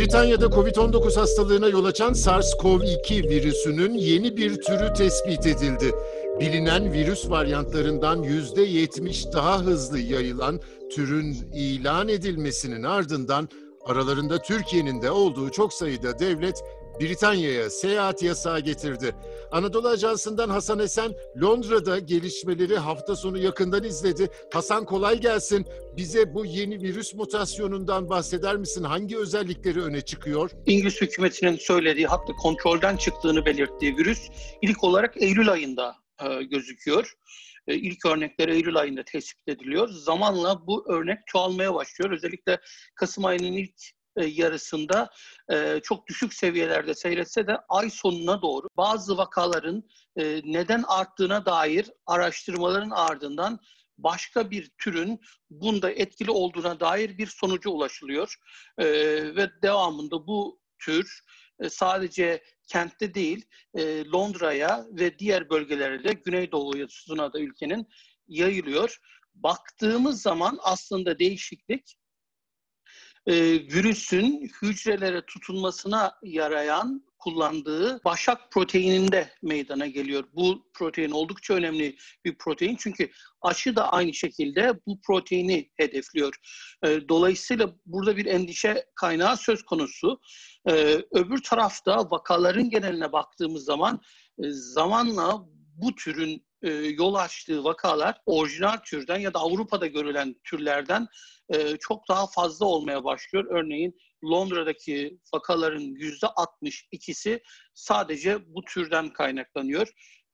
Britanya'da Covid-19 hastalığına yol açan SARS-CoV-2 virüsünün yeni bir türü tespit edildi. Bilinen virüs varyantlarından %70 daha hızlı yayılan türün ilan edilmesinin ardından aralarında Türkiye'nin de olduğu çok sayıda devlet Britanya'ya seyahat yasağı getirdi. Anadolu Ajansı'ndan Hasan Esen Londra'da gelişmeleri hafta sonu yakından izledi. Hasan kolay gelsin. Bize bu yeni virüs mutasyonundan bahseder misin? Hangi özellikleri öne çıkıyor? İngiliz hükümetinin söylediği hatta kontrolden çıktığını belirttiği virüs ilk olarak Eylül ayında e, gözüküyor. E, ilk örnekler Eylül ayında tespit ediliyor. Zamanla bu örnek çoğalmaya başlıyor. Özellikle Kasım ayının ilk e, yarısında e, çok düşük seviyelerde seyretse de ay sonuna doğru bazı vakaların e, neden arttığına dair araştırmaların ardından başka bir türün bunda etkili olduğuna dair bir sonuca ulaşılıyor. Ve devamında bu tür sadece kentte değil Londra'ya ve diğer bölgelere de Güneydoğu'suna da ülkenin yayılıyor. Baktığımız zaman aslında değişiklik e, virüsün hücrelere tutunmasına yarayan kullandığı başak proteininde meydana geliyor. Bu protein oldukça önemli bir protein çünkü aşı da aynı şekilde bu proteini hedefliyor. E, dolayısıyla burada bir endişe kaynağı söz konusu. E, öbür tarafta vakaların geneline baktığımız zaman e, zamanla bu türün e, yol açtığı vakalar orijinal türden ya da Avrupa'da görülen türlerden e, çok daha fazla olmaya başlıyor. Örneğin Londra'daki vakaların yüzde 62'si sadece bu türden kaynaklanıyor.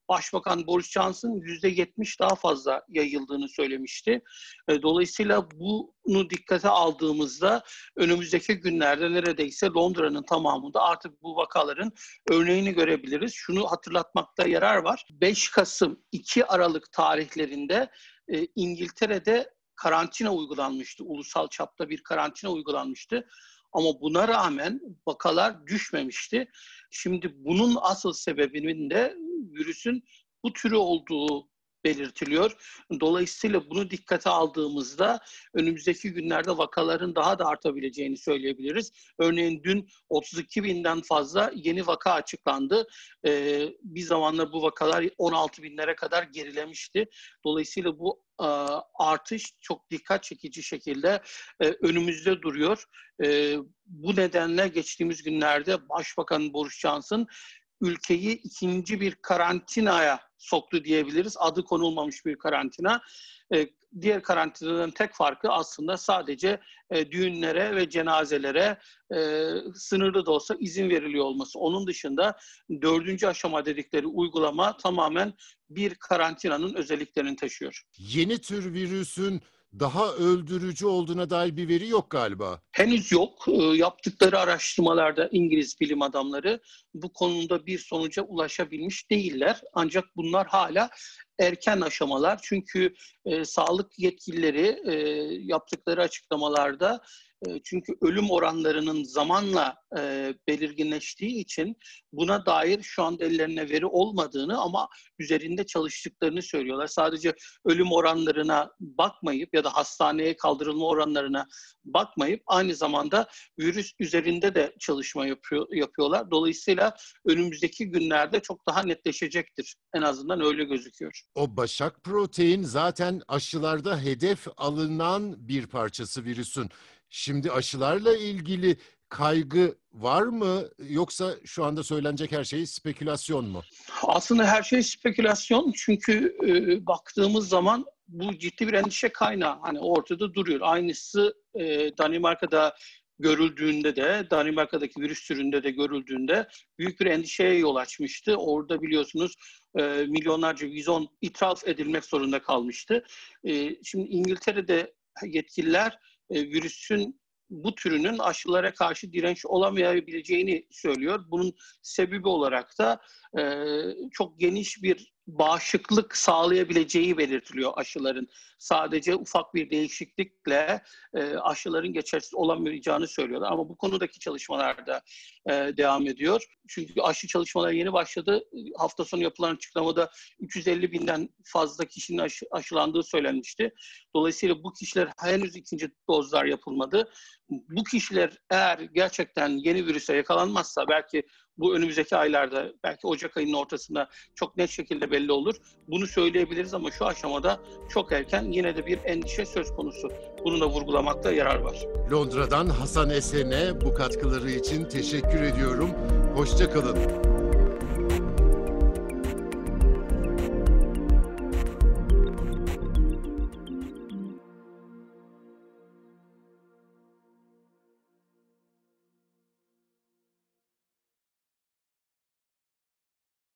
Başbakan Boris Johnson yüzde 70 daha fazla yayıldığını söylemişti. E, dolayısıyla bunu dikkate aldığımızda önümüzdeki günlerde neredeyse Londra'nın tamamında artık bu vakaların örneğini görebiliriz. Şunu hatırlatmakta yarar var. 5 Kasım 2 Aralık tarihlerinde e, İngiltere'de karantina uygulanmıştı. Ulusal çapta bir karantina uygulanmıştı. Ama buna rağmen vakalar düşmemişti. Şimdi bunun asıl sebebinin de virüsün bu türü olduğu belirtiliyor. Dolayısıyla bunu dikkate aldığımızda önümüzdeki günlerde vakaların daha da artabileceğini söyleyebiliriz. Örneğin dün 32 binden fazla yeni vaka açıklandı. Ee, bir zamanlar bu vakalar 16 binlere kadar gerilemişti. Dolayısıyla bu e, artış çok dikkat çekici şekilde e, önümüzde duruyor. E, bu nedenle geçtiğimiz günlerde Başbakan Boris Johnson ülkeyi ikinci bir karantinaya soktu diyebiliriz. Adı konulmamış bir karantina. E, diğer karantinanın tek farkı aslında sadece e, düğünlere ve cenazelere e, sınırlı da olsa izin veriliyor olması. Onun dışında dördüncü aşama dedikleri uygulama tamamen bir karantinanın özelliklerini taşıyor. Yeni tür virüsün daha öldürücü olduğuna dair bir veri yok galiba. Henüz yok. Ee, yaptıkları araştırmalarda İngiliz bilim adamları bu konuda bir sonuca ulaşabilmiş değiller. Ancak bunlar hala erken aşamalar. Çünkü e, sağlık yetkilileri e, yaptıkları açıklamalarda e, çünkü ölüm oranlarının zamanla e, belirginleştiği için buna dair şu anda ellerine veri olmadığını ama üzerinde çalıştıklarını söylüyorlar. Sadece ölüm oranlarına bakmayıp ya da hastaneye kaldırılma oranlarına bakmayıp aynı zamanda virüs üzerinde de çalışma yapıyor, yapıyorlar. Dolayısıyla önümüzdeki günlerde çok daha netleşecektir. En azından öyle gözüküyor. O başak protein zaten aşılarda hedef alınan bir parçası virüsün. Şimdi aşılarla ilgili kaygı var mı yoksa şu anda söylenecek her şey spekülasyon mu? Aslında her şey spekülasyon çünkü e, baktığımız zaman bu ciddi bir endişe kaynağı. Hani ortada duruyor. Aynısı e, Danimarka'da görüldüğünde de, Danimarka'daki virüs türünde de görüldüğünde büyük bir endişeye yol açmıştı. Orada biliyorsunuz e, milyonlarca vizon ithaf edilmek zorunda kalmıştı. E, şimdi İngiltere'de yetkililer e, virüsün bu türünün aşılara karşı direnç olamayabileceğini söylüyor. Bunun sebebi olarak da e, çok geniş bir bağışıklık sağlayabileceği belirtiliyor aşıların. Sadece ufak bir değişiklikle e, aşıların geçersiz olamayacağını söylüyorlar. Ama bu konudaki çalışmalar da e, devam ediyor. Çünkü aşı çalışmaları yeni başladı. Hafta sonu yapılan açıklamada 350 binden fazla kişinin aşı, aşılandığı söylenmişti. Dolayısıyla bu kişiler henüz ikinci dozlar yapılmadı. Bu kişiler eğer gerçekten yeni virüse yakalanmazsa belki bu önümüzdeki aylarda belki Ocak ayının ortasında çok net şekilde belli olur. Bunu söyleyebiliriz ama şu aşamada çok erken yine de bir endişe söz konusu. Bunu da vurgulamakta yarar var. Londra'dan Hasan Esen'e bu katkıları için teşekkür ediyorum. Hoşçakalın.